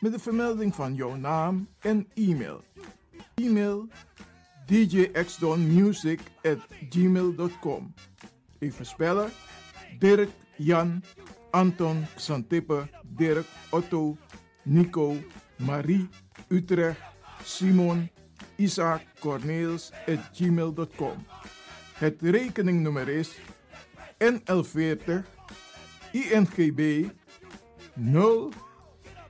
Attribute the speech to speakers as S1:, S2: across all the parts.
S1: Met de vermelding van jouw naam en e-mail. E-mail djxdonmusic at gmail.com Even spellen. Dirk, Jan, Anton, Xantippe, Dirk, Otto, Nico, Marie, Utrecht, Simon, Isaac, Corneels at gmail.com. Het rekeningnummer is NL40 INGB 0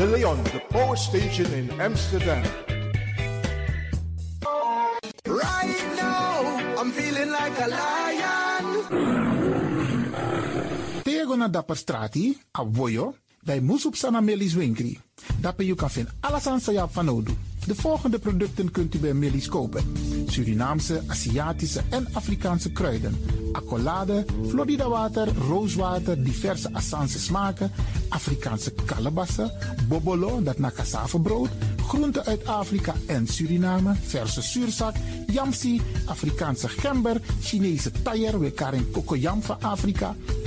S1: De Leon, de power station in Amsterdam.
S2: Right now, I'm feeling like a lion.
S3: Tego na dapper strati, a voyo, bij Moesop Sana Melis Winkri. Daarbij je kan vinden alles aan Sayap van Odu. De volgende producten kunt u bij Melis kopen. Surinaamse, Aziatische en Afrikaanse kruiden. Accolade, Florida water, rooswater, diverse Assange smaken. Afrikaanse kalebassen, bobolo, dat na brood, groenten uit Afrika en Suriname, verse zuurzak, yamsi, Afrikaanse gember, Chinese taier, we karing kokoyam van Afrika,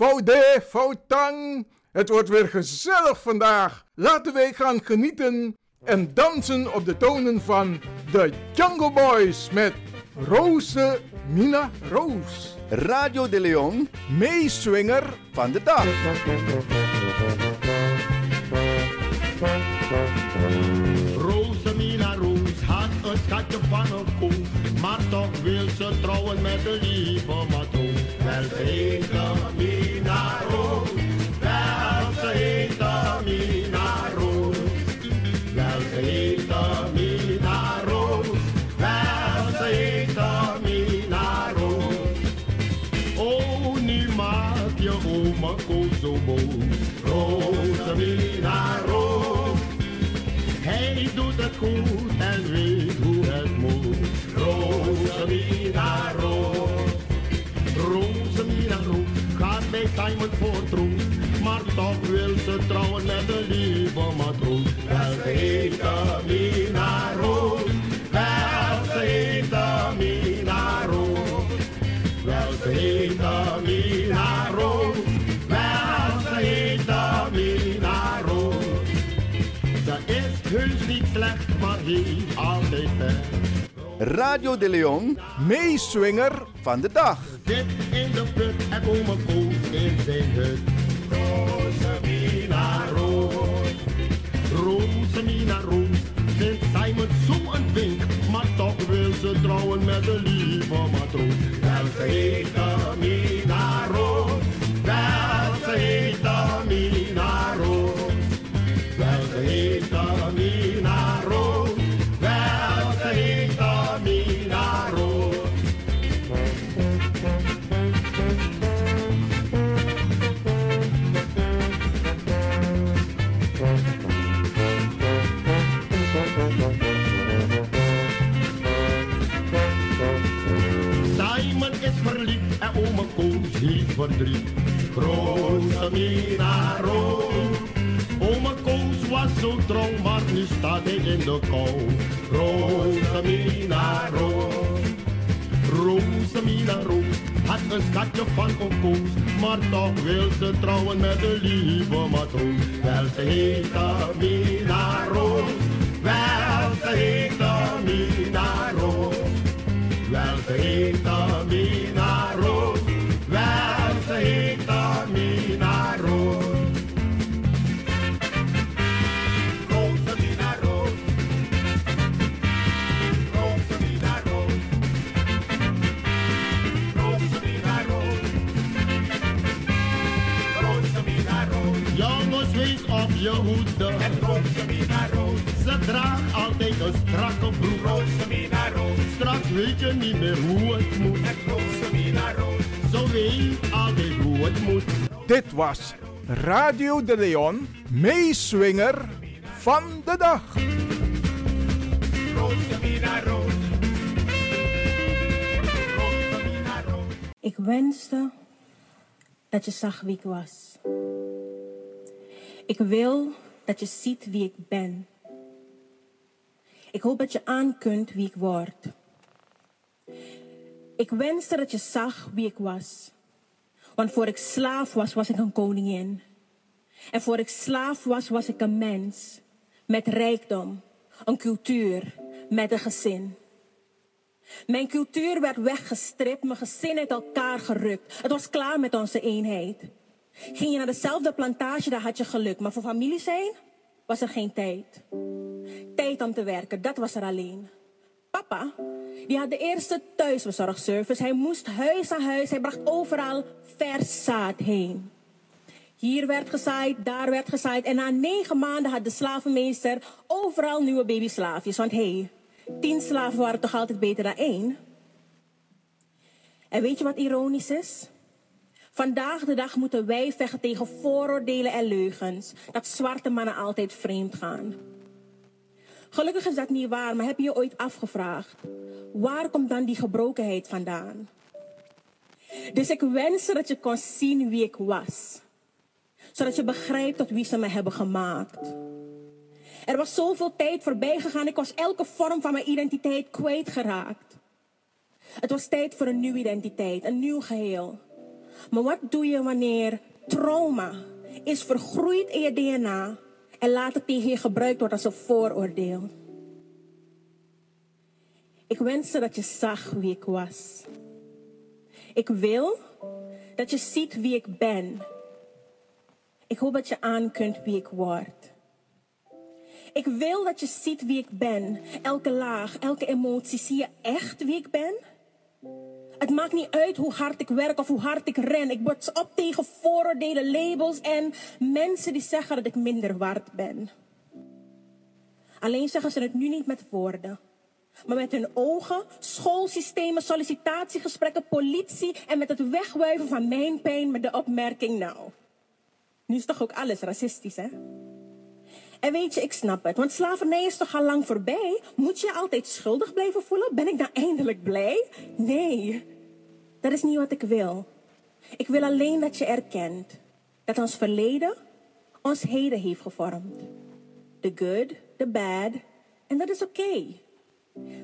S1: Faude, Fautang. Het wordt weer gezellig vandaag. Laten wij gaan genieten en dansen op de tonen van de Jungle Boys met Roze Mina Roos.
S4: Radio de Leon,
S1: meeswinger
S4: van de dag.
S5: Rosemina Roos had een schatje van een koe, maar toch wil ze trouwen met de lieve matroos. Wel Boos, Rosemina Roos. Hij doet het goed en weet hoe het moet. Rosemina Roos. Rosemina Roos gaat bij Simon voor troon. Maar toch wil ze trouwen met een lieve matroos. Heet Mina Roos. Maar heeft altijd pech.
S4: Radio de Leon,
S1: meeswinger
S4: van de dag.
S5: Dit in de put en oma Koos in zijn hut. Rosemina Roos, Rosemina Roos. Vindt Simon zo een wink, maar toch wil ze trouwen met een lieve matroos. Verdriet. Grote Mina Roos. Oma Koos was zo trouw, maar nu staat hij in de kou. Grote Mina Roos. Rosemina Roos had een schatje van een koos, maar toch wil ze trouwen met de lieve matroos. Wel ze heet Mina Roos, wel ze heet Mina Roos. Wel ze heet Mina Roos. Draagt altijd een strakke broek. Rosemina Roos. Straks weet je niet meer hoe het moet. Zo weet altijd hoe het moet.
S1: Dit was Radio de Leon, meeswinger van de dag.
S6: Ik wenste dat je zag wie ik was. Ik wil dat je ziet wie ik ben. Ik hoop dat je aan kunt wie ik word. Ik wenste dat je zag wie ik was. Want voor ik slaaf was, was ik een koningin. En voor ik slaaf was, was ik een mens. Met rijkdom, een cultuur, met een gezin. Mijn cultuur werd weggestript, mijn gezin uit elkaar gerukt. Het was klaar met onze eenheid. Ging je naar dezelfde plantage, daar had je geluk. Maar voor familie zijn was er geen tijd. Tijd om te werken, dat was er alleen. Papa, die had de eerste thuisbezorgservice. Hij moest huis aan huis, hij bracht overal vers zaad heen. Hier werd gezaaid, daar werd gezaaid. En na negen maanden had de slavenmeester overal nieuwe babyslaafjes. Want hé, hey, tien slaven waren toch altijd beter dan één? En weet je wat ironisch is? Vandaag de dag moeten wij vechten tegen vooroordelen en leugens. Dat zwarte mannen altijd vreemd gaan. Gelukkig is dat niet waar, maar heb je je ooit afgevraagd? Waar komt dan die gebrokenheid vandaan? Dus ik wens dat je kon zien wie ik was. Zodat je begrijpt tot wie ze me hebben gemaakt. Er was zoveel tijd voorbij gegaan, ik was elke vorm van mijn identiteit kwijtgeraakt. Het was tijd voor een nieuwe identiteit, een nieuw geheel. Maar wat doe je wanneer trauma is vergroeid in je DNA en later tegen je gebruikt wordt als een vooroordeel? Ik wenste dat je zag wie ik was. Ik wil dat je ziet wie ik ben. Ik hoop dat je aan kunt wie ik word. Ik wil dat je ziet wie ik ben. Elke laag, elke emotie. Zie je echt wie ik ben? Het maakt niet uit hoe hard ik werk of hoe hard ik ren. Ik word op tegen vooroordelen, labels en mensen die zeggen dat ik minder waard ben. Alleen zeggen ze het nu niet met woorden. Maar met hun ogen, schoolsystemen, sollicitatiegesprekken, politie en met het wegwuiven van mijn pijn met de opmerking nou. Nu is toch ook alles racistisch, hè? En weet je, ik snap het, want slavernij is toch al lang voorbij? Moet je altijd schuldig blijven voelen? Ben ik dan eindelijk blij? Nee, dat is niet wat ik wil. Ik wil alleen dat je erkent dat ons verleden ons heden heeft gevormd. The good, the bad, en dat is oké.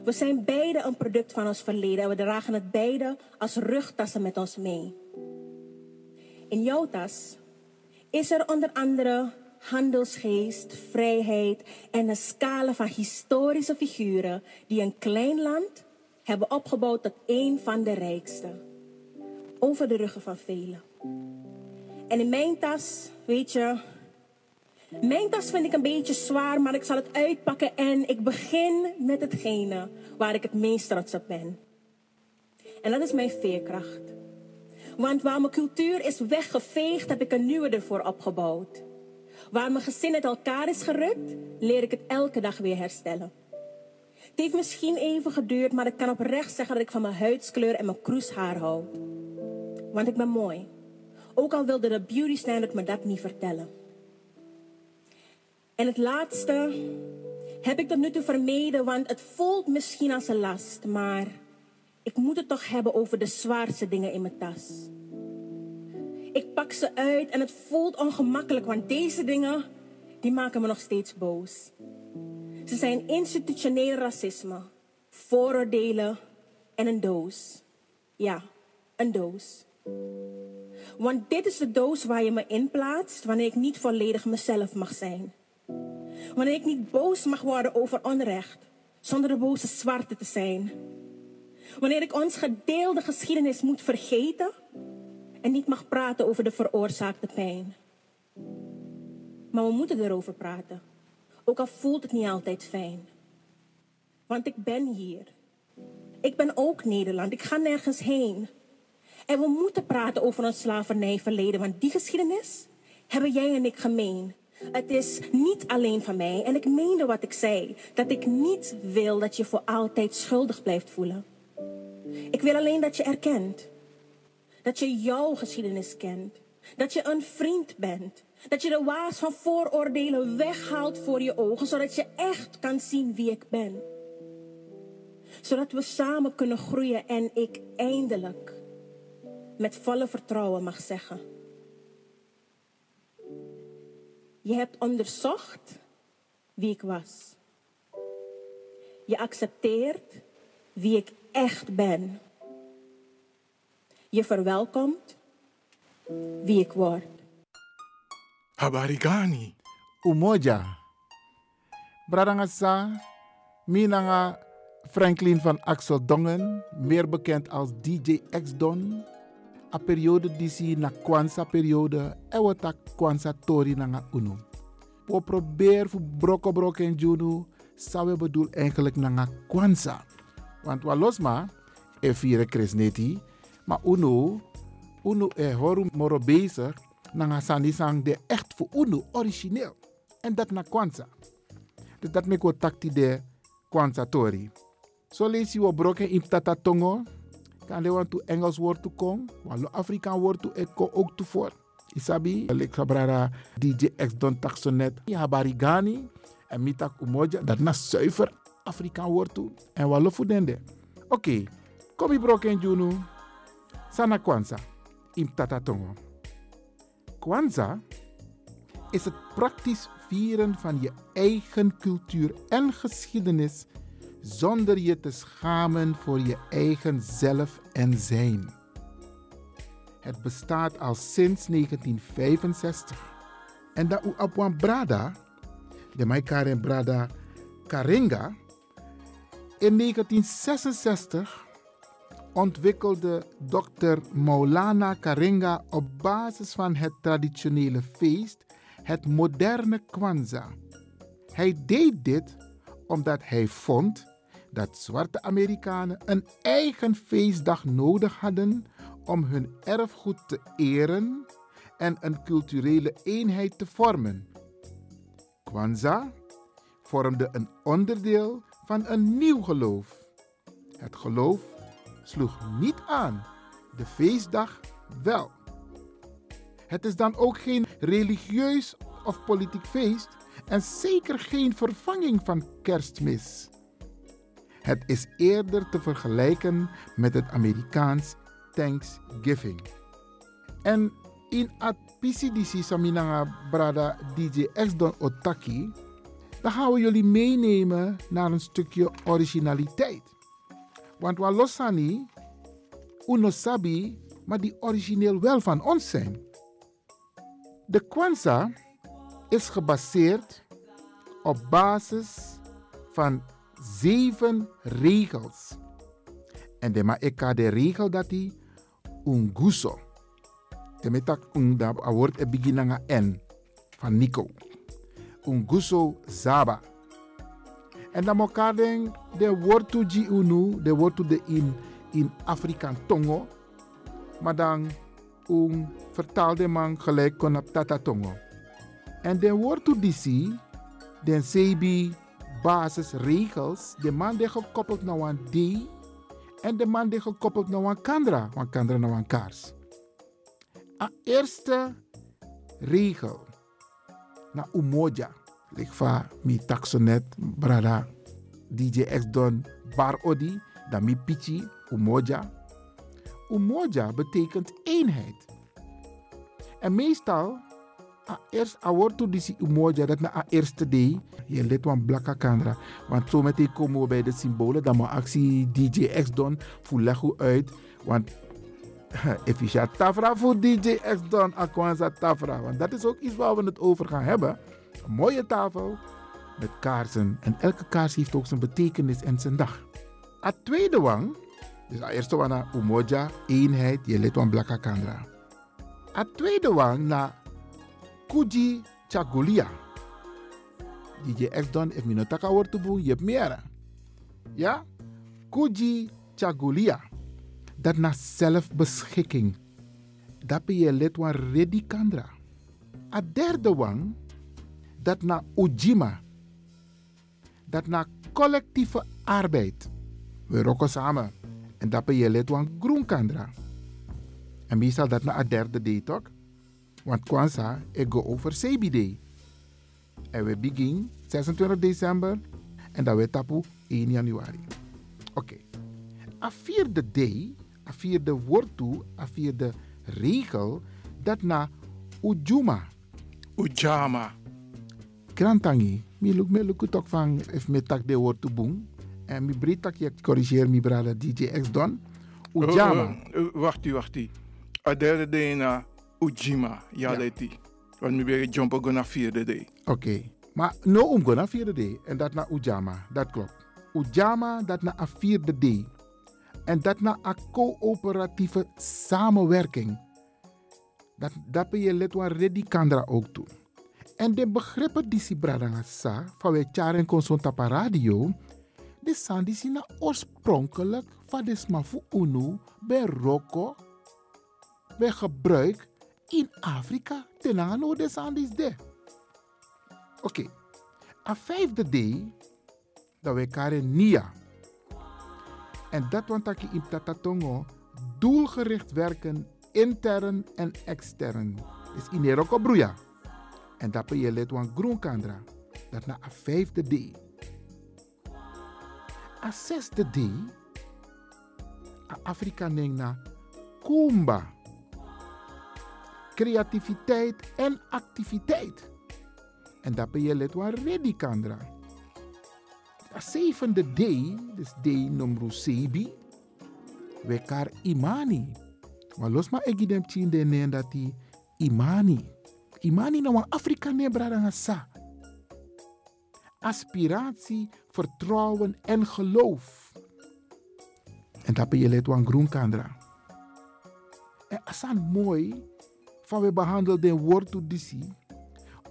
S6: We zijn beide een product van ons verleden en we dragen het beide als rugtassen met ons mee. In jouw tas is er onder andere handelsgeest, vrijheid en een scala van historische figuren die een klein land hebben opgebouwd tot een van de rijkste. Over de ruggen van velen. En in mijn tas, weet je, mijn tas vind ik een beetje zwaar, maar ik zal het uitpakken en ik begin met hetgene waar ik het meest trots op ben. En dat is mijn veerkracht. Want waar mijn cultuur is weggeveegd, heb ik een nieuwe ervoor opgebouwd. Waar mijn gezin uit elkaar is gerukt, leer ik het elke dag weer herstellen. Het heeft misschien even geduurd, maar ik kan oprecht zeggen dat ik van mijn huidskleur en mijn kroeshaar hou. Want ik ben mooi. Ook al wilde de beauty standard me dat niet vertellen. En het laatste heb ik tot nu toe vermeden, want het voelt misschien als een last, maar ik moet het toch hebben over de zwaarste dingen in mijn tas. Ik pak ze uit en het voelt ongemakkelijk, want deze dingen, die maken me nog steeds boos. Ze zijn institutioneel racisme, vooroordelen en een doos. Ja, een doos. Want dit is de doos waar je me in plaatst wanneer ik niet volledig mezelf mag zijn. Wanneer ik niet boos mag worden over onrecht, zonder de boze zwarte te zijn. Wanneer ik ons gedeelde geschiedenis moet vergeten en niet mag praten over de veroorzaakte pijn. Maar we moeten erover praten, ook al voelt het niet altijd fijn. Want ik ben hier. Ik ben ook Nederland. Ik ga nergens heen. En we moeten praten over ons slavernijverleden, want die geschiedenis hebben jij en ik gemeen. Het is niet alleen van mij. En ik meende wat ik zei. Dat ik niet wil dat je voor altijd schuldig blijft voelen. Ik wil alleen dat je erkent. Dat je jouw geschiedenis kent. Dat je een vriend bent. Dat je de waas van vooroordelen weghaalt voor je ogen, zodat je echt kan zien wie ik ben. Zodat we samen kunnen groeien en ik eindelijk met volle vertrouwen mag zeggen. Je hebt onderzocht wie ik was. Je accepteert wie ik echt ben. Je verwelkomt wie ik word.
S1: Habarigani.
S3: Umoja. Bradangasa, Minanga Franklin van Axel Dongen, meer bekend als DJ X-Don. A periode disi na Kwanzaa periode, e wata Kwanzaa tori nanga unu. We probeer voor broko broko en junu, zou we bedoel eigenlijk nanga Kwanzaa. Want wa losma, e vieren Kresneti, maar uno, uno e horu moro bezig, nanga sani sang de echt voor uno, origineel. En dat na Kwanzaa. Dus dat me ko takti de Kwanzaa tori. So lees je op broken in tata tongo. Kan le want to Engels woord to kong. Walo Afrikaan woord to eko ook to voor. Isabi, ik sabrara DJ X Don Taxonet. Ja, habarigani. En mitak umoja. Dat na zuiver Afrikaan woord to. En walo fudende. Oké, okay. kom je broken junu. Sana Kwanzaa. In tata tongo. Kwanzaa is het praktisch vieren van je eigen cultuur en geschiedenis zonder je te schamen voor je eigen zelf en zijn. Het bestaat al sinds 1965. En dat u op brada, de mij Karen Brada Karinga, in 1966 ontwikkelde dokter Maulana Karinga op basis van het traditionele feest het moderne Kwanzaa. Hij deed dit omdat hij vond dat zwarte Amerikanen een eigen feestdag nodig hadden om hun erfgoed te eren en een culturele eenheid te vormen. Kwanzaa vormde een onderdeel van een nieuw geloof. Het geloof sloeg niet aan, de feestdag wel. Het is dan ook geen religieus of politiek feest en zeker geen vervanging van kerstmis. Het is eerder te vergelijken met het Amerikaans Thanksgiving. En in at PCDC Saminanga Brada DJ X Otaki, dan gaan we jullie meenemen naar een stukje originaliteit. Want wat losani, uno sabi, maar die origineel wel van ons zijn. De Kwanzaa is gebaseerd op basis van zeven regels. En de ma eka de regel dat die unguso. De metak un da woord e beginnanga n van Nico. Unguso zaba. En dan elkaar de woord to ji unu, de woord to de in in Afrikaan tongo. Maar dan un vertaalde man gelijk kon op tata tongo. En de woord to disi, den sebi basisregels, de man die gekoppeld naar een D en de man die gekoppeld naar een kandra, want kandra naar een kaars. A eerste regel, na umoja, ligt van mi taxonet, brada, DJ X Don, bar odi, dan mi pichi, umoja. Umoja betekent eenheid. En meestal a eerst a to disi umoja dat na a eerste day je let wan blakka kandra want zo meteen komen we bij de symbolen dan maar actie DJ X Don leg uit want efficiënt tafra voor DJ X Don Akwanza tafra want dat is ook iets waar we het over gaan hebben een mooie tafel met kaarsen en elke kaars heeft ook zijn betekenis en zijn dag a tweede wang dus a eerste wang na umoja eenheid je let wan blakka kandra a tweede wang na Kuji Chagulia. DJ X Don if minotaka wordt boe, je hebt meer. Ja? Kuji Chagulia. Dat na zelfbeschikking. Dat ben je lid van ready kandra. A derde wang. Dat na Ujima. Dat na collectieve arbeid. We rokken samen. En dat je let wan groen kandra. En meestal dat na a derde day? Want Kwanzaa, ik go over Day. En we begin 26 december en dan we tapu 1 januari. Oké. Okay. A vierde day, a vierde woord toe, a vierde regel, dat na Ujuma.
S1: Ujama.
S3: Krantangi, mi luk me luk tok van if me tak de woord toe boom. En mi breed tak je corrigeer mi brada DJ X Don. Ujama.
S1: Uh, uh, wacht, wacht. A derde day na Ujima, ja, ja. die. Want mi ben jumpen go na vierde day.
S3: Oké. Okay. Maar no om go na vierde day. En dat na Ujama, dat klopt. Ujama, dat na a vierde day. En dat na a coöperatieve samenwerking. Dat, dat ben je let waar ready kandra ook toe. En de begrippen die si bradanga sa, van we charen consonta radio, de san die si na oorspronkelijk van de smafu unu bij roko, bij gebruik in Afrika ten aanho de san die de. Oké, okay. a vijfde day, dat we karen nia. En dat want ik in tatatongo doelgericht werken intern en extern. Is in Eroko broeia. En dat je let wan groen kandra. Dat na a vijfde day. A zesde day. Afrika ning na Kumba. Creativiteit en activiteit. En dat je let wan ready kandra. A zevende day, dus day nummer sebi. We kar imani. Maar los maar ik dem tien de neen dat die imani. Imani na wan Afrika ne sa. Aspiratie, vertrouwen en geloof. En dat ben je let wan groen kandra. En asan mooi van we behandelen de woord to disi.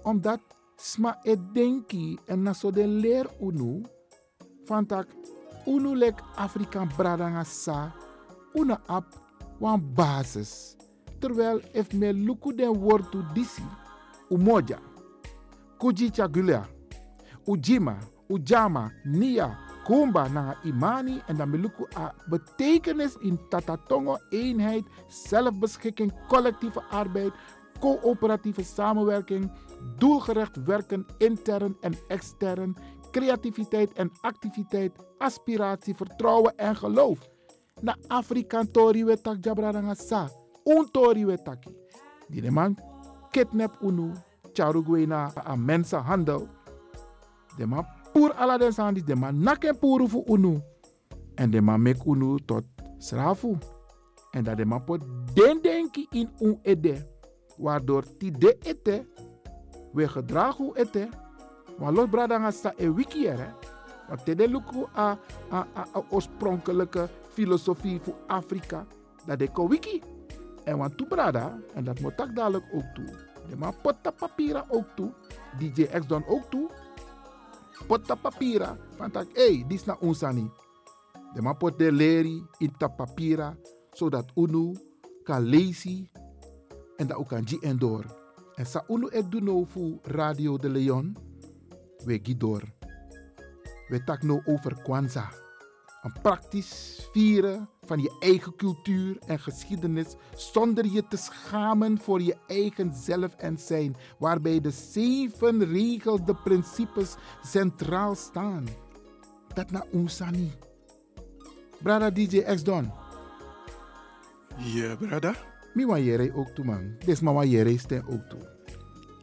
S3: Omdat sma e denki en na so de leer unu. Van tak unu lek Afrika brada sa. Una ap wan basis. Terwijl if me luku den to disi, umoja, kujichagulia, ujima, ujama, nia, kumba na imani en dan meluku a betekenis in tatatongo eenheid, zelfbeschikking, collectieve arbeid, coöperatieve samenwerking, doelgericht werken intern en extern, creativiteit en activiteit, aspiratie, vertrouwen en geloof na Afrikaan tori we tak jabra sa. Un tori we taki. Die man kidnap unu, charugwe na a mensenhandel. De man poer ala den de man naken poeren voor unu. En de man mek unu tot srafu. En dat de man pot den denki in un ede. Waardoor ti de ete, we gedragen ete. Maar los bradanga sa e wiki Want te de luku a, a, a, a oorspronkelijke filosofie voor Afrika. Dat de wiki. En want toe brada, en dat moet ik dadelijk ook toe. De man potta papira ook toe. DJ X dan ook toe. Potta papira. Van tak, hé, hey, dit is na onsani. De man pot de leri in ta papira. Zodat unu kan lezen. En dat ook kan ji en door. En sa unu ek doen nou voor Radio de Leon. We gi door. We tak nou over Kwanzaa. Een praktisch vieren van je eigen cultuur en geschiedenis zonder je te schamen voor je eigen zelf en zijn, waarbij de zeven regels, de principes centraal staan. Dat na Oesani. Brada DJ X Don.
S1: Ja, brada.
S3: Mi wa jere ook toe man. Des mama jere stem ook toe.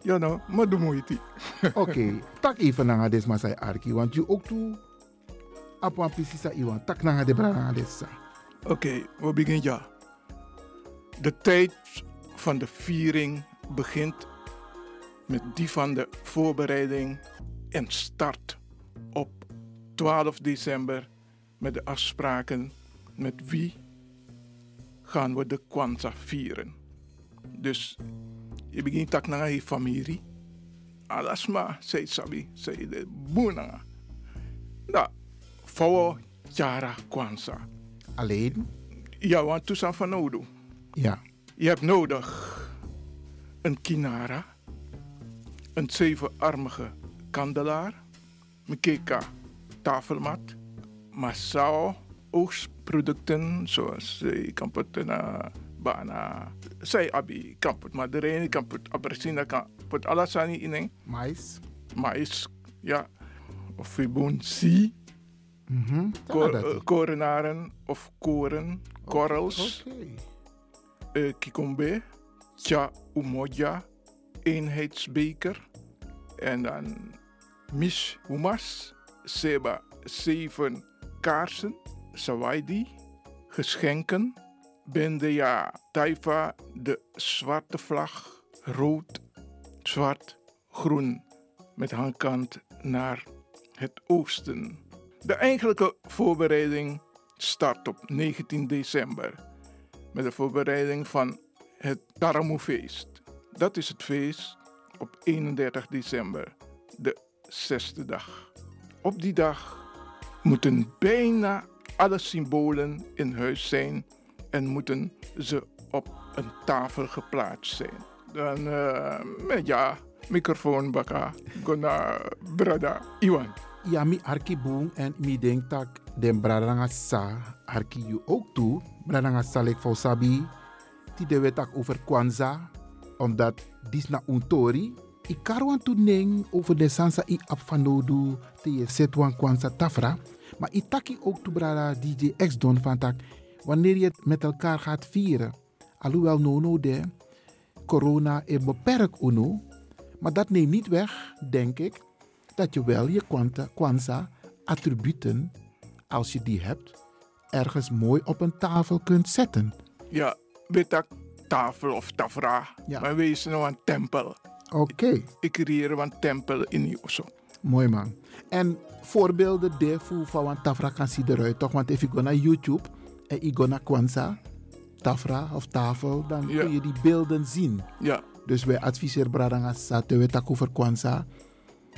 S1: Ja nou, maar doe moeite.
S3: Oké, tak even naar des ma sai arki, want je ook toe apa precies iwan tak na de brana dessa.
S1: Oké, we beginnen ja. De tijd van de viering begint met die van de voorbereiding en start op 12 december met de afspraken met wie gaan we de Kwanzaa vieren. Dus je begint tak naar je familie. Alasma, zei Sabi, zei de boenanga. Nou, voor Jara Kwanzaa.
S3: Alleen?
S1: Ja, want toestand van nodig.
S3: Ja.
S1: Je hebt nodig een kinara, een zevenarmige kandelaar, een keka tafelmat, masao, producten zoals eh, je kan putten na bana, zij abi, kan put maderijn, kan put abrasina, kan put alasani in.
S3: Mais.
S1: Mais, ja. Of fibonacci. Ko- eh, korenaren of koren, korrels,
S3: Oké.
S1: eh, kikombe, cha umoja, eenheidsbeker en dan mish humas, seba, zeven kaarsen, sawaidi, geschenken, bendeja, taifa, de zwarte vlag, rood, zwart, groen, met handkant naar het oosten. De eigenlijke voorbereiding start op 19 december met de voorbereiding van het Taramoefeest. Dat is het feest op 31 december, de zesde dag. Op die dag moeten bijna alle symbolen in huis zijn en moeten ze op een tafel geplaatst zijn. Dan, eh, met ja, microfoon baka, gona brada, Iwan.
S3: Ja, mi arki boom en mi denk tak den bradanga sa arki you ook toe. Bradanga sa lek voor sabi. Ti de wetak over Kwanzaa. Omdat dis na untori. I karwan tu neng over de sansa i apfanodu te je set wan Kwanzaa tafra. Maar i taki ook toe brada DJ X Don van tak. Wanneer je het met elkaar gaat vieren. Alhoewel no no de corona is beperkt uno. Maar dat neemt niet weg, denk ik, dat je wel je kwanta- Kwanzaa attributen, als je die hebt, ergens mooi op een tafel kunt zetten.
S1: Ja, betak tafel of tafra.
S3: Ja.
S1: Maar wees nou een tempel.
S3: Oké,
S1: Ik creëer een tempel in osso.
S3: mooi man. En voorbeelden daarvoor van een tafra kan zien eruit toch? Want als gaat naar YouTube en gaat naar Kwanzaa, tafra of tafel, dan
S1: Ja.
S3: kun je die beelden zien.
S1: Ja,
S3: Dus wij adviseren Bradanga Sate we tak over Kwanzaa.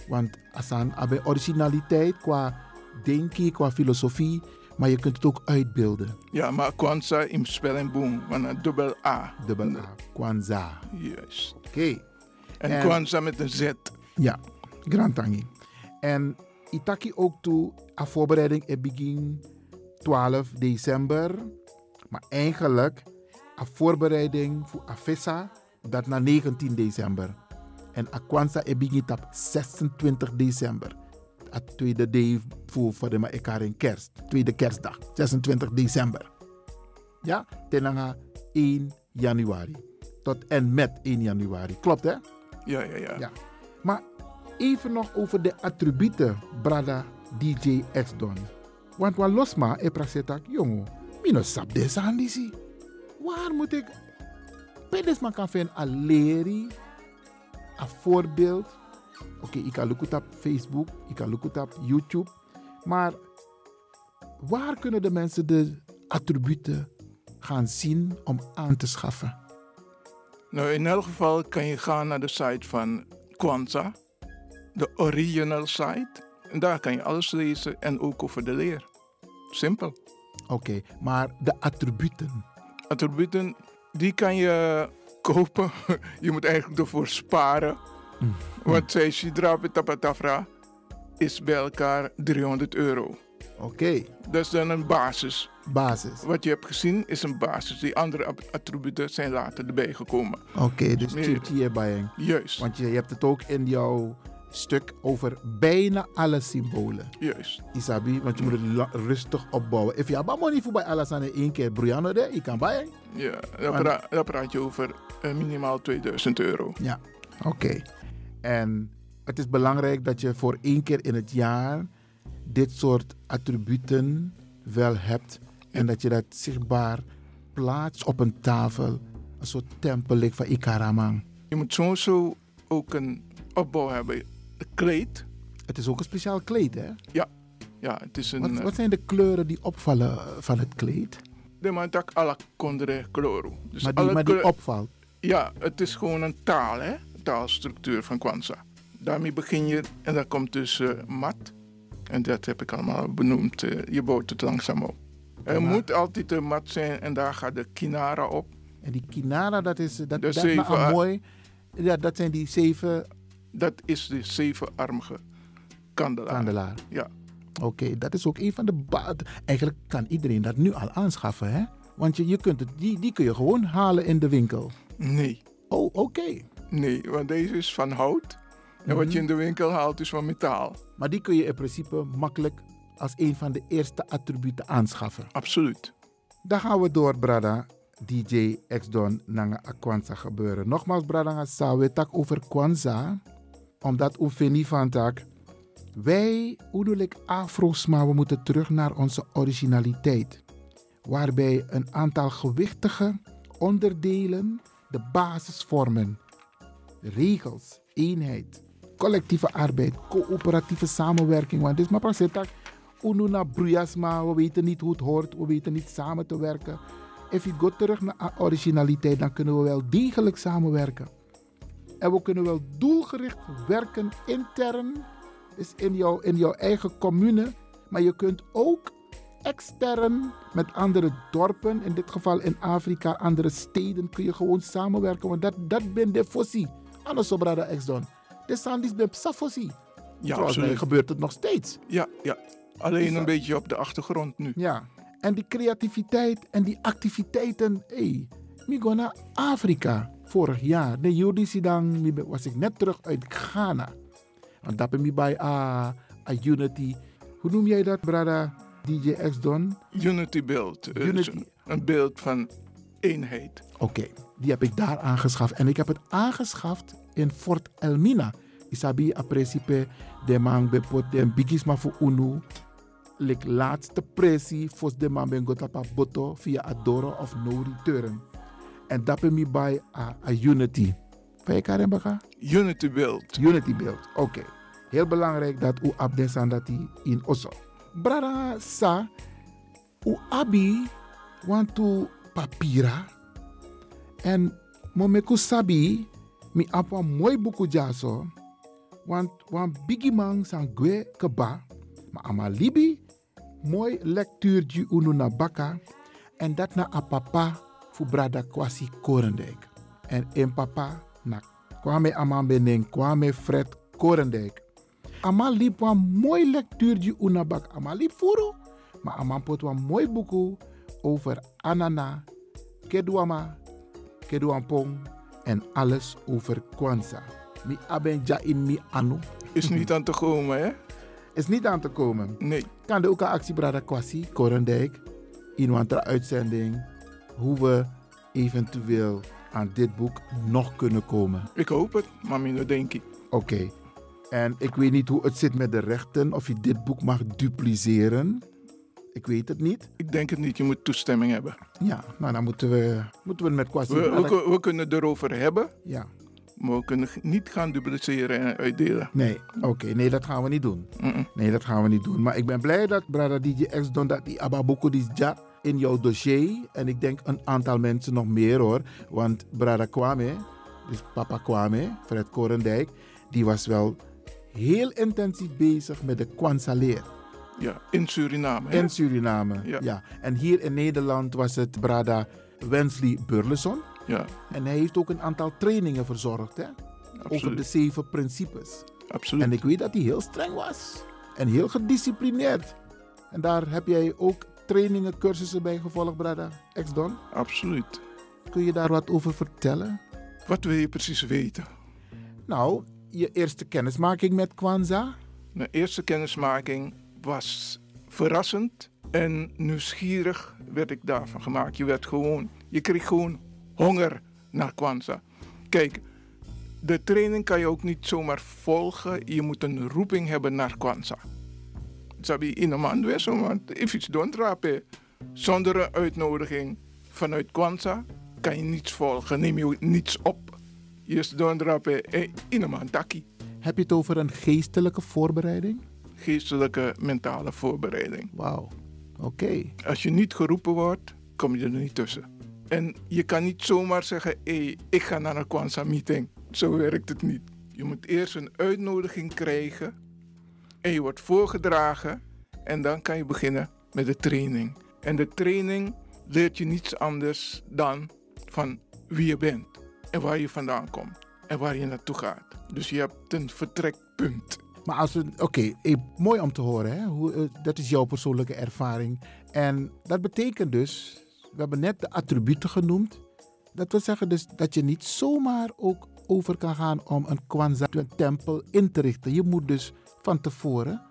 S3: Want asan hebben originaliteit qua denken, qua filosofie, maar je kunt het ook uitbeelden.
S1: ja, maar Kwanzaa in spelling boom, van een dubbel A.
S3: Dubbel A, Kwanzaa.
S1: Juist.
S3: Oké.
S1: En,
S3: En-
S1: Kwanzaa met een Z.
S3: Ja, Grantangi. En Itaki ook toe, a voorbereiding e begin 12 december. Maar eigenlijk, a voorbereiding voor Afessa, dat na 19 december. En a Kwanzaa e begin op 26 december. A tweede day voor, voor de in kerst. Tweede kerstdag, 26 december. Ja, tenanga 1 januari. Tot en met 1 januari. Klopt hè?
S1: Ja, ja, ja.
S3: Ja. Maar even nog over de attributen, brada DJ X Don. Want wat losma, e prasetak, jongen, mino sap deze. Waar moet ik, pedes man kan vinden a voorbeeld. Oké, ik kan look op Facebook, ik kan look op YouTube. Maar waar kunnen de mensen de attributen gaan zien om aan te schaffen?
S1: Nou, in elk geval kan je gaan naar de site van Kwanzaa. De original site. En daar kan je alles lezen en ook over de leer. Simpel.
S3: Oké, maar de attributen.
S1: Attributen, die kan je kopen. Je moet eigenlijk ervoor sparen. Want zij Sidra Tapatafra is bij elkaar 300 euro.
S3: Oké,
S1: Dat is dan een basis.
S3: basis.
S1: Wat je hebt gezien is een basis. Die andere at- attributen zijn later erbij gekomen.
S3: Oké, dus
S1: Nee.
S3: chipje hierbij.
S1: Juist,
S3: Want je, je hebt het ook in jouw stuk over bijna alle symbolen.
S1: juist.
S3: Isabi, want je moet het rustig opbouwen. If je money voor bij alles aan één keer broeiano de, je kan bij.
S1: Ja, daar, pra- daar praat je over eh, minimaal 2000 euro.
S3: Ja, oké. En het is belangrijk dat je voor één keer in het jaar dit soort attributen wel hebt. En dat je dat zichtbaar plaatst op een tafel. Een soort tempel van Ikaramang.
S1: Je moet sowieso ook een opbouw hebben. Een kleed.
S3: Het is ook een speciaal kleed, hè?
S1: Ja, ja het is een...
S3: Wat,
S1: eh,
S3: wat zijn de kleuren die opvallen eh, van het kleed?
S1: De mantak alla kondre kloro. Dus
S3: maar die,
S1: alle
S3: maar die opvalt.
S1: Ja, het is gewoon een taal, hè? Taalstructuur van Kwanzaa. Daarmee begin je en dan komt dus eh, mat. En dat heb ik allemaal benoemd. eh, je bouwt het langzaam op. Er
S3: maar-
S1: moet altijd een mat zijn en daar gaat de kinara op.
S3: En die kinara, dat is dat, dat
S1: zeven
S3: mooi. Ja, dat zijn die zeven
S1: Dat is de zevenarmige kandelaar.
S3: kandelaar.
S1: Ja.
S3: Oké, dat is ook een van de... Eigenlijk kan iedereen dat nu al aanschaffen, hè? Want je, je kunt het, die, die kun je gewoon halen in de winkel.
S1: Nee.
S3: Oh, oké.
S1: Nee, want deze is van hout. En wat je
S3: Mhm.
S1: in de winkel haalt is van metaal.
S3: Maar die kun je in principe makkelijk als een van de eerste attributen aanschaffen.
S1: Absoluut.
S3: Dan gaan we door, Brada. DJ X-Don naar Kwanzaa gebeuren. Nogmaals, Brada, gaan samen tak over Kwanzaa. Omdat Oefeni van tak. Wij, hoe bedoel ik, Afro's, maar we moeten terug naar onze originaliteit. Waarbij een aantal gewichtige onderdelen de basis vormen. Regels, eenheid, collectieve arbeid, coöperatieve samenwerking. Want dit is maar pas. Ununa bruyasma, we weten niet hoe het hoort, we weten niet samen te werken. Als je terug naar originaliteit, dan kunnen we wel degelijk samenwerken. En we kunnen wel doelgericht werken intern, dus in jouw, in jouw eigen commune. Maar je kunt ook extern met andere dorpen, in dit geval in Afrika, andere steden, kun je gewoon samenwerken. Want dat, dat ben de fossie. Anders zo brada ex don. De sandis ben psa fossie.
S1: Ja,
S3: Volgens mij gebeurt het nog steeds.
S1: Ja, ja. Alleen
S3: Is
S1: een beetje op de achtergrond nu.
S3: Ja. En die creativiteit en die activiteiten. Hey, ik ga naar Afrika vorig jaar. De Jodisi dan was ik net terug uit Ghana. Want dat ik bij a, a Unity. Hoe noem jij dat, brada? DJ X Don?
S1: Unity beeld. Eh,
S3: Unity.
S1: Een beeld van eenheid.
S3: Oké, die heb ik daar aangeschaft. En ik heb het aangeschaft in Fort Elmina. Isabi a principe de man bepot de bigisma voor unu. Lik laatste pressie fos de man ben gotapa boto via Adoro of no return. En dat ben mi bij a, a Unity. Baka?
S1: Unity beeld.
S3: Unity beeld, oké. Heel belangrijk dat u abdesan dat die in Osso. Brada sa, u abi want to papira. En momeku sabi, mi apa mooi buku jaso. Want wan bigi man san gwe keba. Maar ama libi, mooi lectuur ju unu na baka. En dat na a papa fu brada kwasi Korendijk. En in papa na kwame aman beneng kwame Fred Korendijk. Ama liep wan mooi lectuur ju una bak. Ama liep furu. Maar aman pot wan mooi buku over anana, kedwama, kedwampong en alles over Kwanzaa. Mi abenja in mi anu.
S1: Is niet aan te komen, hè?
S3: Is niet aan te komen.
S1: Nee.
S3: Kan de ook een actie Brada Kwasi, Korendijk, in een uitzending, hoe we eventueel aan dit boek nog kunnen komen.
S1: Ik hoop het, maar minder denk ik.
S3: Oké. En ik weet niet hoe het zit met de rechten, of je dit boek mag dupliceren. Ik weet het niet.
S1: Ik denk het niet, je moet toestemming hebben.
S3: Ja, nou dan moeten we, moeten we het met Kwasi
S1: We, we, kunnen het erover hebben,
S3: Ja.
S1: maar we kunnen niet gaan dupliceren en uitdelen.
S3: Nee, oké. Nee, dat gaan we niet doen. Nee, dat gaan we niet doen. Maar ik ben blij dat Brada DJ X Don dat die Ababuko die ja in jouw dossier. En ik denk een aantal mensen nog meer hoor. Want Brada Kwame, dus papa Kwame, Fred Korendijk, die was wel heel intensief bezig met de Kwanzaa-leer.
S1: Ja, in Suriname. hè?
S3: In Suriname,
S1: Ja.
S3: ja. En hier in Nederland was het Brada Wensley Burleson.
S1: Ja,
S3: En hij heeft ook een aantal trainingen verzorgd, hè? Over de zeven principes.
S1: absoluut.
S3: En ik weet dat hij heel streng was. En heel gedisciplineerd. En daar heb jij ook trainingen, cursussen bij gevolgd, Brada Ex-Don.
S1: Absoluut.
S3: Kun je daar wat over vertellen?
S1: Wat wil je precies weten?
S3: Nou, je eerste kennismaking met Kwanzaa.
S1: Mijn eerste kennismaking was verrassend en nieuwsgierig werd ik daarvan gemaakt. Je werd gewoon, je kreeg gewoon honger naar Kwanzaa. Kijk, de training kan je ook niet zomaar volgen. Je moet een roeping hebben naar Kwanzaa. Sabi in een man weer zo, want if iets don't rapen. Zonder een uitnodiging vanuit Kwanzaa kan je niets volgen, neem je niets op. Je is don't rapen in een man taki.
S3: Heb je het over een geestelijke voorbereiding?
S1: geestelijke mentale voorbereiding.
S3: Wauw, oké.
S1: Als je niet geroepen wordt, kom je er niet tussen. En je kan niet zomaar zeggen, hé, ik ga naar een Kwanzaa meeting. Zo werkt het niet. Je moet eerst een uitnodiging krijgen en je wordt voorgedragen en dan kan je beginnen met de training. En de training leert je niets anders dan van wie je bent en waar je vandaan komt en waar je naartoe gaat. Dus je hebt een vertrekpunt.
S3: Maar als we, oké, eh, mooi om te horen, hè? Hoe, eh, dat is jouw persoonlijke ervaring. En dat betekent dus, we hebben net de attributen genoemd. Dat wil zeggen dus dat je niet zomaar ook over kan gaan om een Kwanzaa tempel in te richten. Je moet dus van tevoren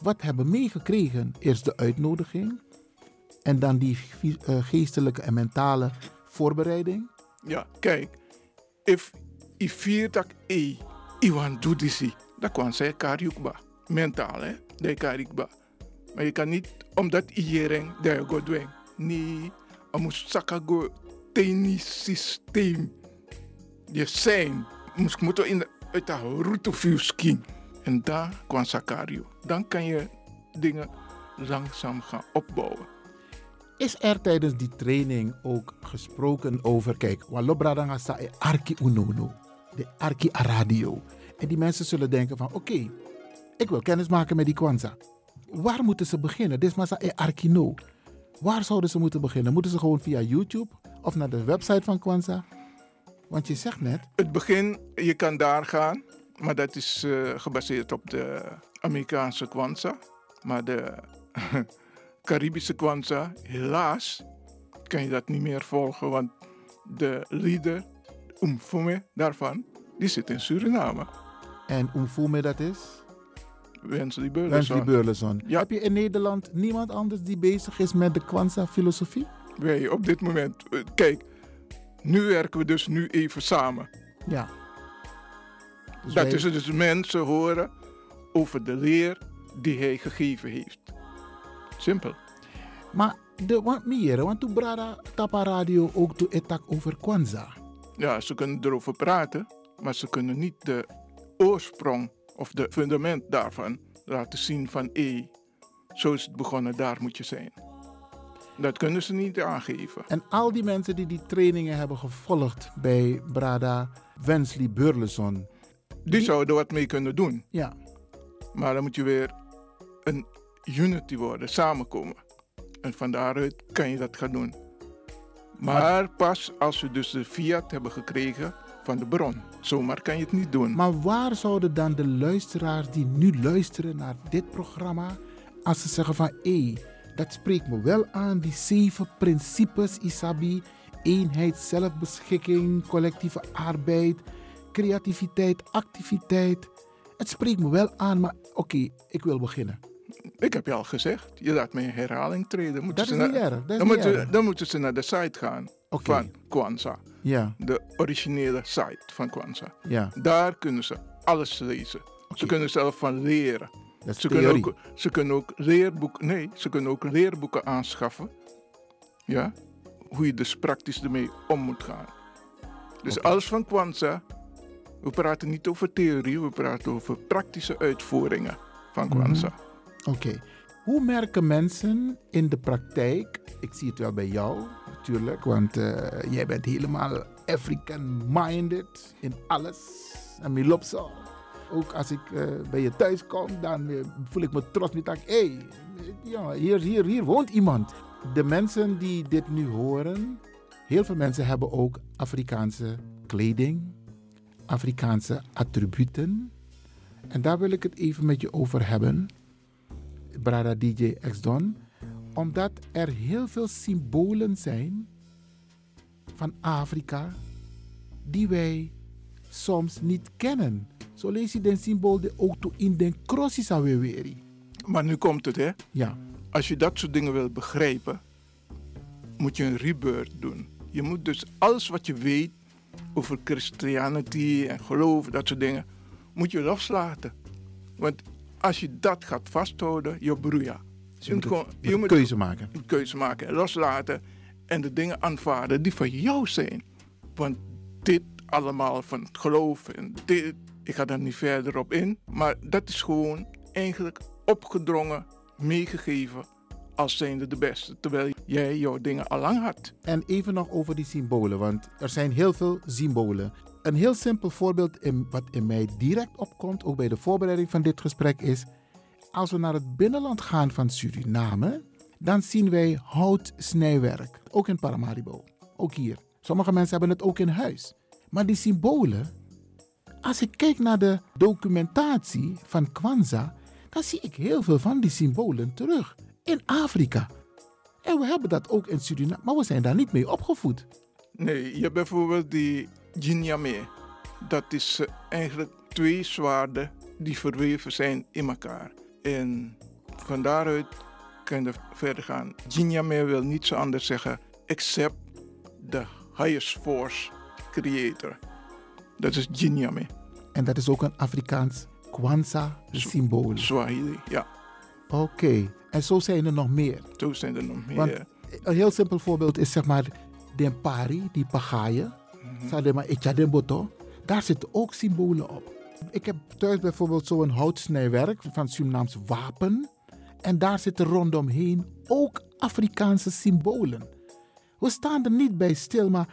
S3: wat hebben meegekregen. Eerst de uitnodiging en dan die uh, geestelijke en mentale voorbereiding.
S1: Ja, kijk, if i vier e iwan dudisi, dan kan zij kariukba. Mentaal, hè? De karikba. Maar je kan niet, omdat iedereen daar go doen. Nee, je moet sakago teni systeem. Je zijn, moet moeten in de, uit de route. En daar kwam Sakario. Dan kan je dingen langzaam gaan opbouwen.
S3: Is er tijdens die training ook gesproken over, kijk, Walobradanga sa e arki unono, de arki radio. En die mensen zullen denken van, oké, ik wil kennis maken met die Kwanzaa. Waar moeten ze beginnen? Dit is arki no. Waar zouden ze moeten beginnen? Moeten ze gewoon via YouTube of naar de website van Kwanzaa? Want je zegt net...
S1: Het begin, je kan daar gaan, maar dat is uh, gebaseerd op de Amerikaanse Kwanzaa. Maar de Caribische Kwanzaa, helaas kan je dat niet meer volgen, want de leader, Umfume daarvan, die zit in Suriname.
S3: En Umfume dat is?
S1: Wensley Burleson.
S3: Wensley Burleson. Ja. Heb je in Nederland niemand anders die bezig is met de Kwanzaa-filosofie?
S1: Wij op dit moment. Eh, kijk, nu werken we dus nu even samen.
S3: Ja.
S1: Dus dat wij... is dus mensen horen over de leer die hij gegeven heeft. Simpel.
S3: Maar de wat meer, want toen Brada Tapa Radio ook toe etak over Kwanzaa.
S1: Ja, ze kunnen erover praten, maar ze kunnen niet de oorsprong of de fundament daarvan laten zien van hé, zo is het begonnen, daar moet je zijn. Dat kunnen ze niet aangeven.
S3: En al die mensen die die trainingen hebben gevolgd bij Brada Wensley Burleson.
S1: Die, die zouden wat mee kunnen doen.
S3: Ja.
S1: Maar dan moet je weer een unity worden, samenkomen. En van daaruit kan je dat gaan doen. Maar pas als we dus de fiat hebben gekregen van de bron. Zomaar kan je het niet doen.
S3: Maar waar zouden dan de luisteraars die nu luisteren naar dit programma, als ze zeggen van hé, dat spreekt me wel aan, die zeven principes, Isabi, eenheid, zelfbeschikking, collectieve arbeid, creativiteit, activiteit. Het spreekt me wel aan, maar oké, ik wil beginnen.
S1: Ik heb je al gezegd, je laat me in herhaling treden.
S3: Moeten dat is niet erg.
S1: dan, moeten, dan moeten ze naar de site gaan van Kwanzaa.
S3: Ja.
S1: De originele site van Kwanzaa.
S3: Ja.
S1: Daar kunnen ze alles lezen. Ze kunnen zelf van leren.
S3: Ze,
S1: kunnen ook, ze kunnen ook leerboeken, nee, ze kunnen ook leerboeken aanschaffen. Ja, hoe je dus praktisch ermee om moet gaan. Dus alles van Kwanzaa. We praten niet over theorie, we praten over praktische uitvoeringen van Kwanzaa.
S3: Mhm. Oké. Hoe merken mensen in de praktijk, ik zie het wel bij jou natuurlijk, want uh, jij bent helemaal African-minded in alles. En Milopso. Ook als ik uh, bij je thuis kom, dan uh, voel ik me trots met dat, hey, ja, hier, hier, hier woont iemand. De mensen die dit nu horen, heel veel mensen hebben ook Afrikaanse kleding, Afrikaanse attributen. En daar wil ik het even met je over hebben. Brada DJ X omdat er heel veel symbolen zijn van Afrika die wij soms niet kennen. Zo lees je de symbool de auto in de crossis weer.
S1: Maar nu komt het, hè?
S3: Ja.
S1: Als je dat soort dingen wilt begrijpen, moet je een rebirth doen. Je moet dus alles wat je weet over Christianity en geloof, dat soort dingen, moet je loslaten. Want als je dat gaat vasthouden, je broeia.
S3: Dus je, moet, gewoon, je moet keuze maken.
S1: Een keuze maken, loslaten en de dingen aanvaarden die van jou zijn. Want dit allemaal van het geloof en dit, ik ga daar niet verder op in, maar dat is gewoon eigenlijk opgedrongen, meegegeven als zijnde de beste, terwijl jij jouw dingen al lang had.
S3: En even nog over die symbolen, want er zijn heel veel symbolen. Een heel simpel voorbeeld in, wat in mij direct opkomt, ook bij de voorbereiding van dit gesprek, is als we naar het binnenland gaan van Suriname, dan zien wij houtsnijwerk. Ook in Paramaribo, ook hier. Sommige mensen hebben het ook in huis. Maar die symbolen, als ik kijk naar de documentatie van Kwanzaa, dan zie ik heel veel van die symbolen terug in Afrika. En we hebben dat ook in Suriname, maar we zijn daar niet mee opgevoed.
S1: Nee, je hebt bijvoorbeeld die Jinyame. Dat is eh, eigenlijk twee zwaarden die verweven zijn in elkaar. En van daaruit kan je verder gaan. Jinyame wil niets anders zeggen except the highest force creator. Dat is Jinyame.
S3: En dat is ook een Afrikaans Kwanzaa-symbool.
S1: Swahili, ja.
S3: Oké, en zo zijn er nog meer.
S1: Zo zijn er nog meer.
S3: Want een heel simpel voorbeeld is zeg maar de pari, die pagaaien. Mm maar echademboto. Daar zitten ook symbolen op. Ik heb thuis bijvoorbeeld zo'n houtsnijwerk van Surinaams wapen. En daar zitten rondomheen ook Afrikaanse symbolen. We staan er niet bij stil, maar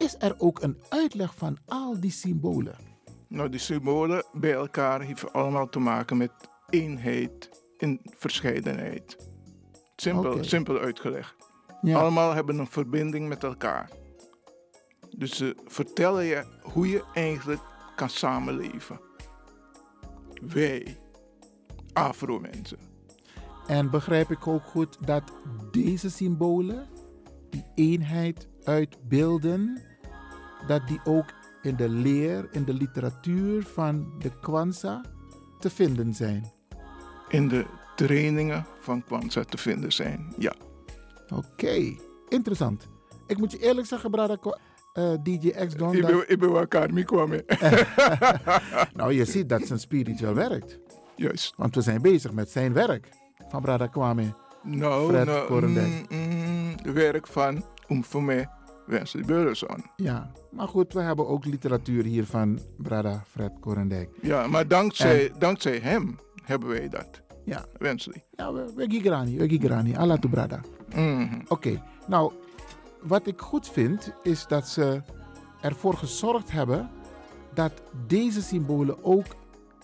S3: is er ook een uitleg van al die symbolen?
S1: Nou, die symbolen bij elkaar hebben allemaal te maken met eenheid in verscheidenheid. Simpel, simpel uitgelegd.
S3: Ja.
S1: Allemaal hebben een verbinding met elkaar. Dus ze vertellen je hoe je eigenlijk kan samenleven. Wij, Afro-mensen.
S3: En begrijp ik ook goed dat deze symbolen, die eenheid uitbeelden, dat die ook in de leer, in de literatuur van de Kwanzaa te vinden zijn?
S1: In de trainingen van Kwanzaa te vinden zijn, ja.
S3: Oké, interessant. Ik moet je eerlijk zeggen, Brada, eh, DJ X Don.
S1: Ik ben, ik ben wel Karmi kwam.
S3: nou, je ziet dat zijn spiritueel werkt.
S1: Juist.
S3: Want we zijn bezig met zijn werk. Van Brada Kwame.
S1: Nou,
S3: Fred
S1: nou mm, mm, werk van, om voor mij, Wesley Burleson.
S3: Ja, maar goed, we hebben ook literatuur hier van Brada Fred Korendijk.
S1: Ja, maar dankzij, dankzij hem hebben wij dat.
S3: Ja.
S1: Wesley.
S3: Ja, we, we gigrani, we gigrani. Allah to Brada.
S1: Mhm.
S3: Oké, nou, wat ik goed vind is dat ze ervoor gezorgd hebben dat deze symbolen ook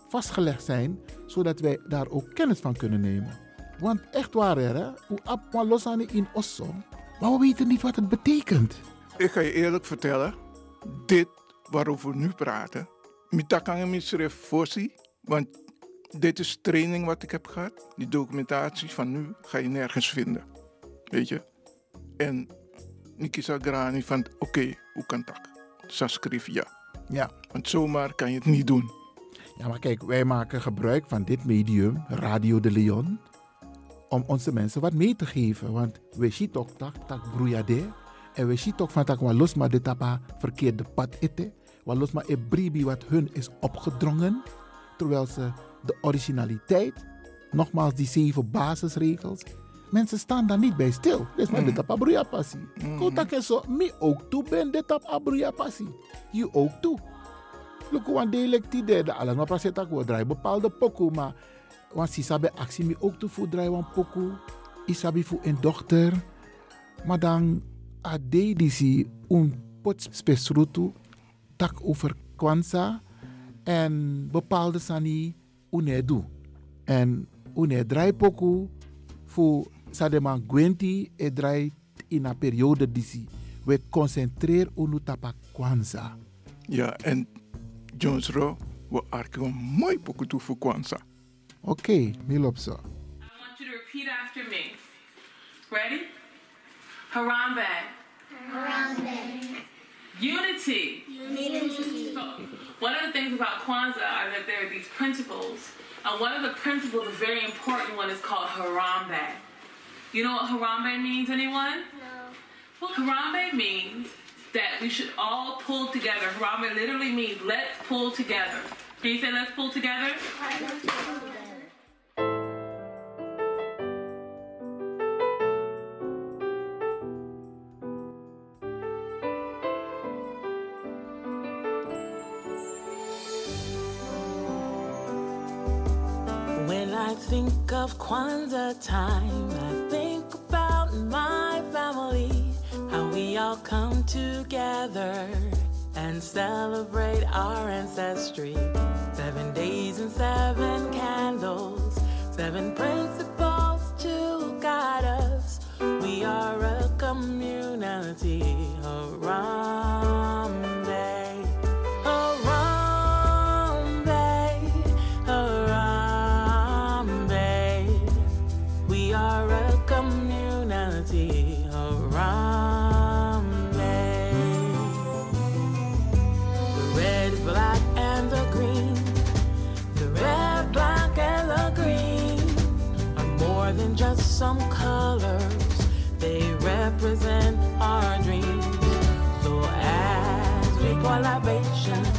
S3: vastgelegd zijn, zodat wij daar ook kennis van kunnen nemen. Want echt waar, hè, hoe losani in osso, maar we weten niet wat het betekent.
S1: Ik ga je eerlijk vertellen, dit waarover we nu praten, mitakang misref fossi, want dit is training wat ik heb gehad. Die documentatie van nu ga je nergens vinden. Weet je? En Nikisa Grani van, oké, hoe kan dat? Saskrief ja.
S3: Ja.
S1: Want zomaar kan je het niet doen.
S3: Ja, maar kijk, wij maken gebruik van dit medium, Radio de Leon, om onze mensen wat mee te geven. Want we zien toch tak, tak broeiade. En we zien toch van wat los maar dit tapa verkeerde pad eten. Wat los maar e bribi wat hun is opgedrongen. Terwijl ze de originaliteit, nogmaals die zeven basisregels, mensen staan daar niet bij stil. Dus maar dit tapa broeia passie. Kota en zo, mi ook toe ben dit tapa broeia passie. Je ook toe. Day like die derde alles. Maar praat dat we draaien bepaalde pokoe. Maar want si sabe actie mi ook toe voor draaien wan pokoe. Isabi voor een dochter. Maar dan a de die si un pot spesrutu tak over kwanza. En bepaalde sani une do. En une draai pokoe voor sadema gwenti e draai in een periode die si. We concentreer unu tapa kwanza.
S1: Ja, en Jones Row, we arken een mooi pokoe toe voor Kwanzaa.
S3: Oké, okay, Milopso.
S7: I want you to repeat after me. Ready? Harambe.
S8: Harambe.
S7: Unity.
S8: Unity.
S7: One of the things about Kwanzaa are that there are these principles. And one of the principles, a very important one, is called Harambe. You know what Harambe means, anyone?
S8: No.
S7: Well, Harambe means that we should all pull together. Harambe literally means let's pull together. Can you say let's pull together?
S9: When of Kwanzaa time, I think about my family, how we all come together and celebrate our ancestry. Seven days and seven candles, seven principles to guide us. We are a community, Harambe. some colors, they represent our dreams. So as we pour libations.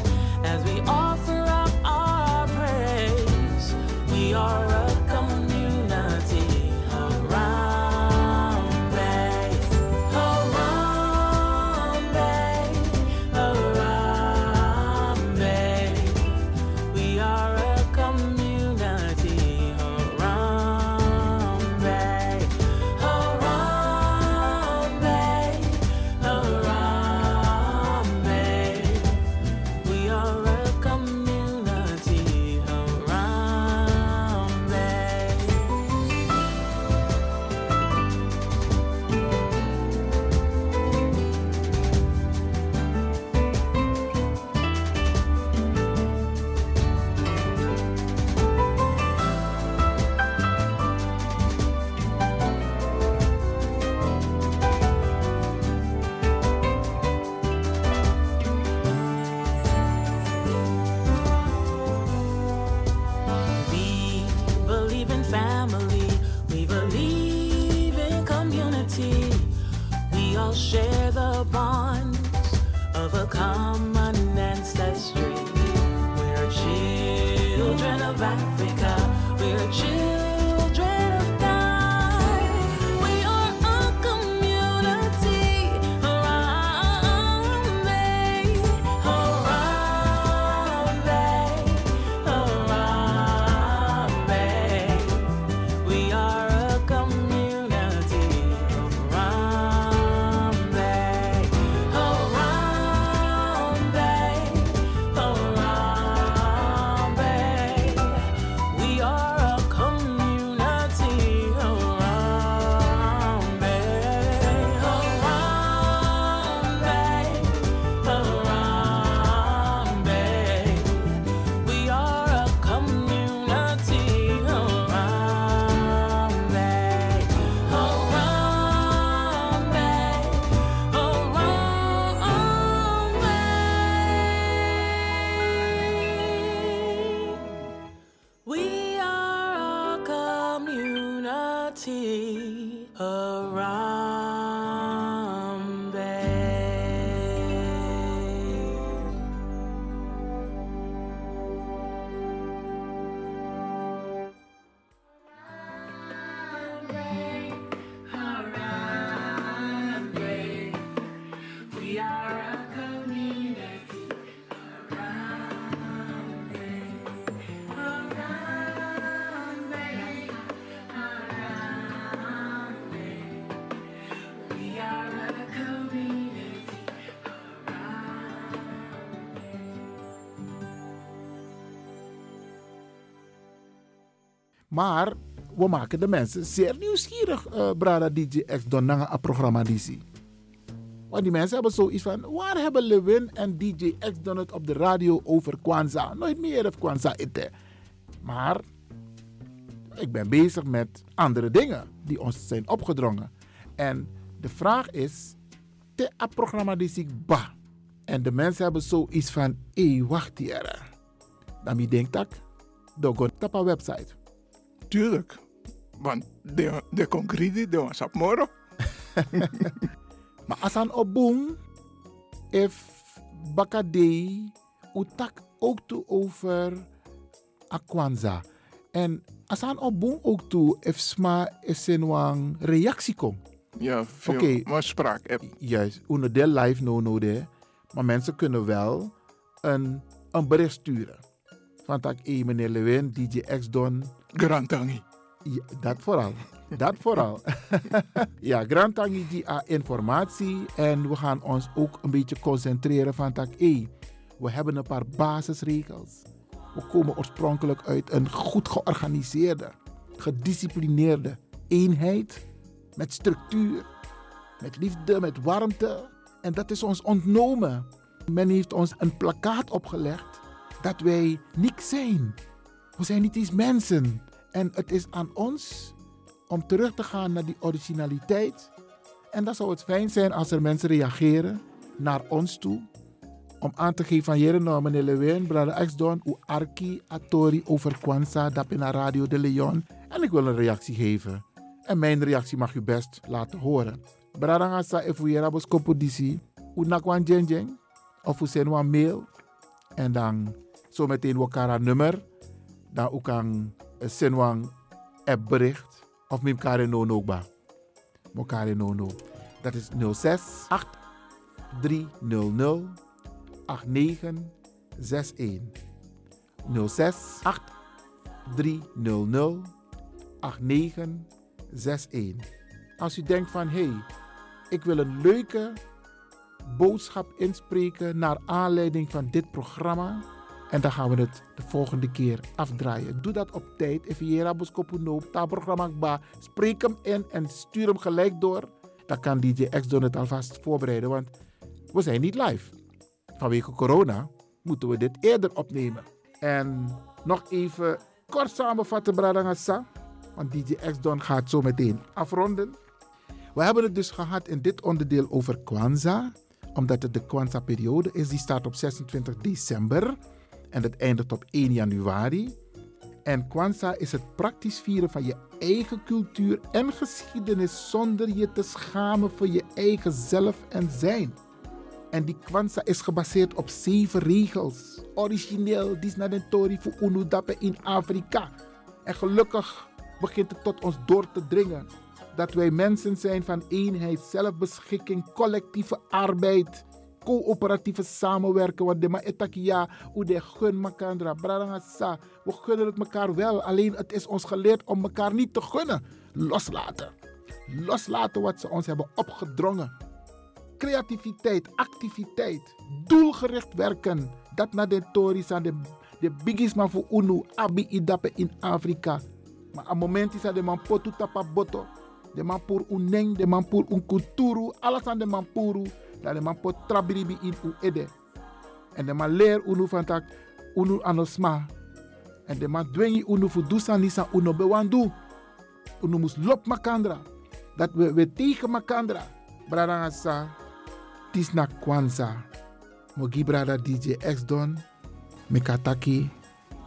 S3: Maar we maken de mensen zeer nieuwsgierig, eh Brada DJ X Donanga a programma DC. Want die mensen hebben zoiets van, waar hebben Lewin en DJ X dan het op de radio over Kwanzaa? Nooit meer heeft Kwanzaa eten. Maar ik ben bezig met andere dingen die ons zijn opgedrongen. En de vraag is, te a ba. En de mensen hebben zoiets van, hé, wacht hier. Dan wie denkt dat? Dogon op een website.
S1: Tuurlijk. Want de, de concrete, de was op morgen.
S3: Maar als aan opboom, if bakadei, utak ook toe over Akwanza. En als aan opboom ook toe, if sma is een reactie kom.
S1: Ja, veel
S3: Oké.
S1: maar spraak app.
S3: Juist, onder de live no no de. Maar mensen kunnen wel een, een bericht sturen. Van tak, hé meneer Lewin, DJ X Don.
S1: Grantangi.
S3: Ja, dat vooral. Dat vooral. ja, Grantangi die a informatie. En we gaan ons ook een beetje concentreren van tak, hé, we hebben een paar basisregels. We komen oorspronkelijk uit een goed georganiseerde, gedisciplineerde eenheid. Met structuur, met liefde, met warmte. En dat is ons ontnomen. Men heeft ons een plakkaat opgelegd dat wij niks zijn. We zijn niet eens mensen. En het is aan ons om terug te gaan naar die originaliteit. En dan zou het fijn zijn als er mensen reageren naar ons toe. Om aan te geven van jere nou meneer Lewin, brother X Don, u arki atori over Kwanzaa, dat in Radio de Leon. En ik wil een reactie geven. En mijn reactie mag u best laten horen. Braranga sa if we rabos kopo disi. Unakwan jeng jeng. Of send een mail. En dan zometeen elkaar nummer. Dan ook kan send een app bericht. Of met elkaar no no ba. No. Dat is 06 8 300 8961. 06 8 300 8961. Als u denkt van hé, hey, ik wil een leuke boodschap inspreken naar aanleiding van dit programma. En dan gaan we het de volgende keer afdraaien. Doe dat op tijd. Programma. Spreek hem in en stuur hem gelijk door. Dan kan DJ X Don het alvast voorbereiden. Want we zijn niet live. Vanwege corona moeten we dit eerder opnemen. En nog even kort samenvatten, Bradangasa. Want DJ X Don gaat zo meteen afronden. We hebben het dus gehad in dit onderdeel over Kwanzaa. Omdat het de Kwanzaa-periode is. Die staat op 26 december. En het eindigt op 1 januari. En Kwanzaa is het praktisch vieren van je eigen cultuur en geschiedenis zonder je te schamen voor je eigen zelf en zijn. En die Kwanzaa is gebaseerd op zeven regels. Origineel, die is naar de Tori voor Unudape in Afrika. En gelukkig begint het tot ons door te dringen dat wij mensen zijn van eenheid, zelfbeschikking, collectieve arbeid, coöperatieve samenwerken. Want de etakia, hoe de gun makandra, brarangasa. We gunnen het elkaar wel, alleen het is ons geleerd om elkaar niet te gunnen. Loslaten. Loslaten wat ze ons hebben opgedrongen. Creativiteit, activiteit, doelgericht werken. Dat naar de tories aan de, de bigisma voor UNU, abi idape in Afrika. Maar aan moment is dat de man potu tapa boto. De man pour uneng, de man un kulturu, alles aan de man. Dat de man pot trabiribi in u ede. En de man leer unu van tak, unu anosma. En de man dwengi unu voor dusan nisa unu bewandu. Unu mus lop makandra. Dat we, we tegen makandra. Bradangasa, tis na kwanza. Mogi brada DJ X Don, Mikataki.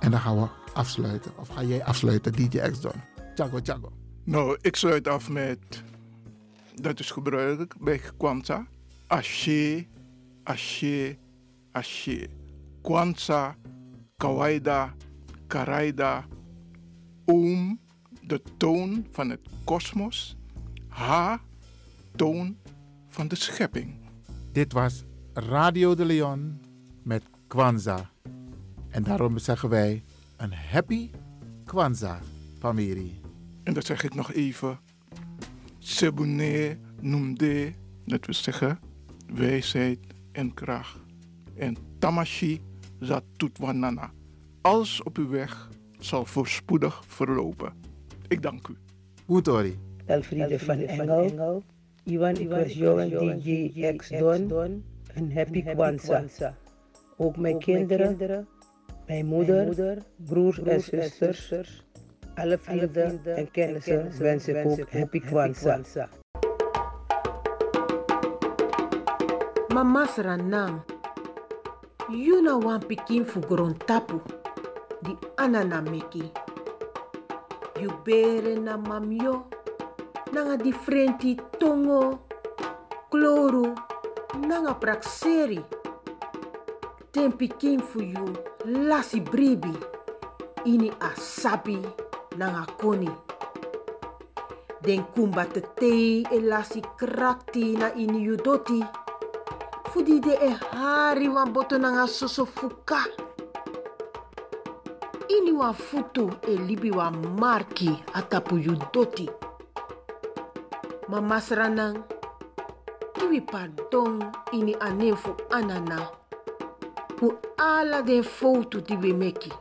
S3: En dan gaan we afsluiten. Of ga jij afsluiten, DJ X Don? Chago, chago.
S1: Nou, ik sluit af met. Dat is gebruikelijk bij Kwanzaa. Ashe, Ashe, Ashe. Kwanzaa, Kawaida, Karaida. Oom, de toon van het kosmos. Ha, toon van de schepping.
S3: Dit was Radio de Leon met Kwanzaa. En daarom zeggen wij een happy Kwanzaa, familie.
S1: En dat zeg ik nog even. Sebune noemde, dat wil zeggen wijsheid en kracht. En tamashi zat tutwanana. Alles op uw weg zal voorspoedig verlopen. Ik dank u.
S3: Goed, Ori.
S10: Elfriede van Engel. Iwan, ik was jou en DJ X Don. Een happy Kwanzaa. Ook mijn kinderen, mijn moeder, broers en zusters alle vrienden en kennissen wens ik ook happy Kwanzaa.
S11: Mama Sranam, you na wan pikin fu tapu, di anana meki. You bere na mamyo, nanga differenti tongo, kloru, nanga prakseri. Ten pikin you lasi bribi, ini asabi nanga koni. Den kumba te tei e lasi krakti na ini yudoti. Fudi de e hari wan boto nanga soso fuka. Ini wan futu e libi wan marki yudoti. Mama sranang, kiwi pardon ini anefu anana. Fu ala den foto di we meki.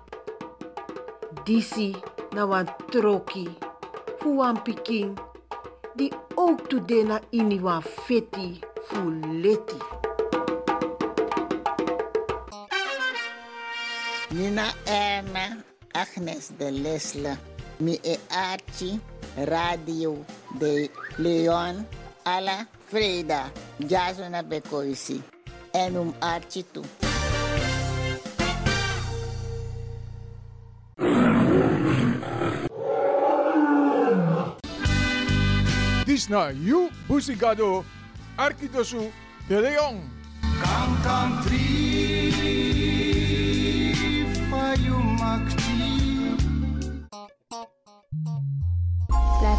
S11: Disi na wan troki fu wan pikin di ook today na ini wan feti fu leti.
S12: Nina Erna Agnes de Lesle, mi e archi Radio de Leon alla Freda, Jasona Bekoisi, en um archi tu.
S1: Disna You Busigado, Arkidosu de Leon.
S3: Kam kam tri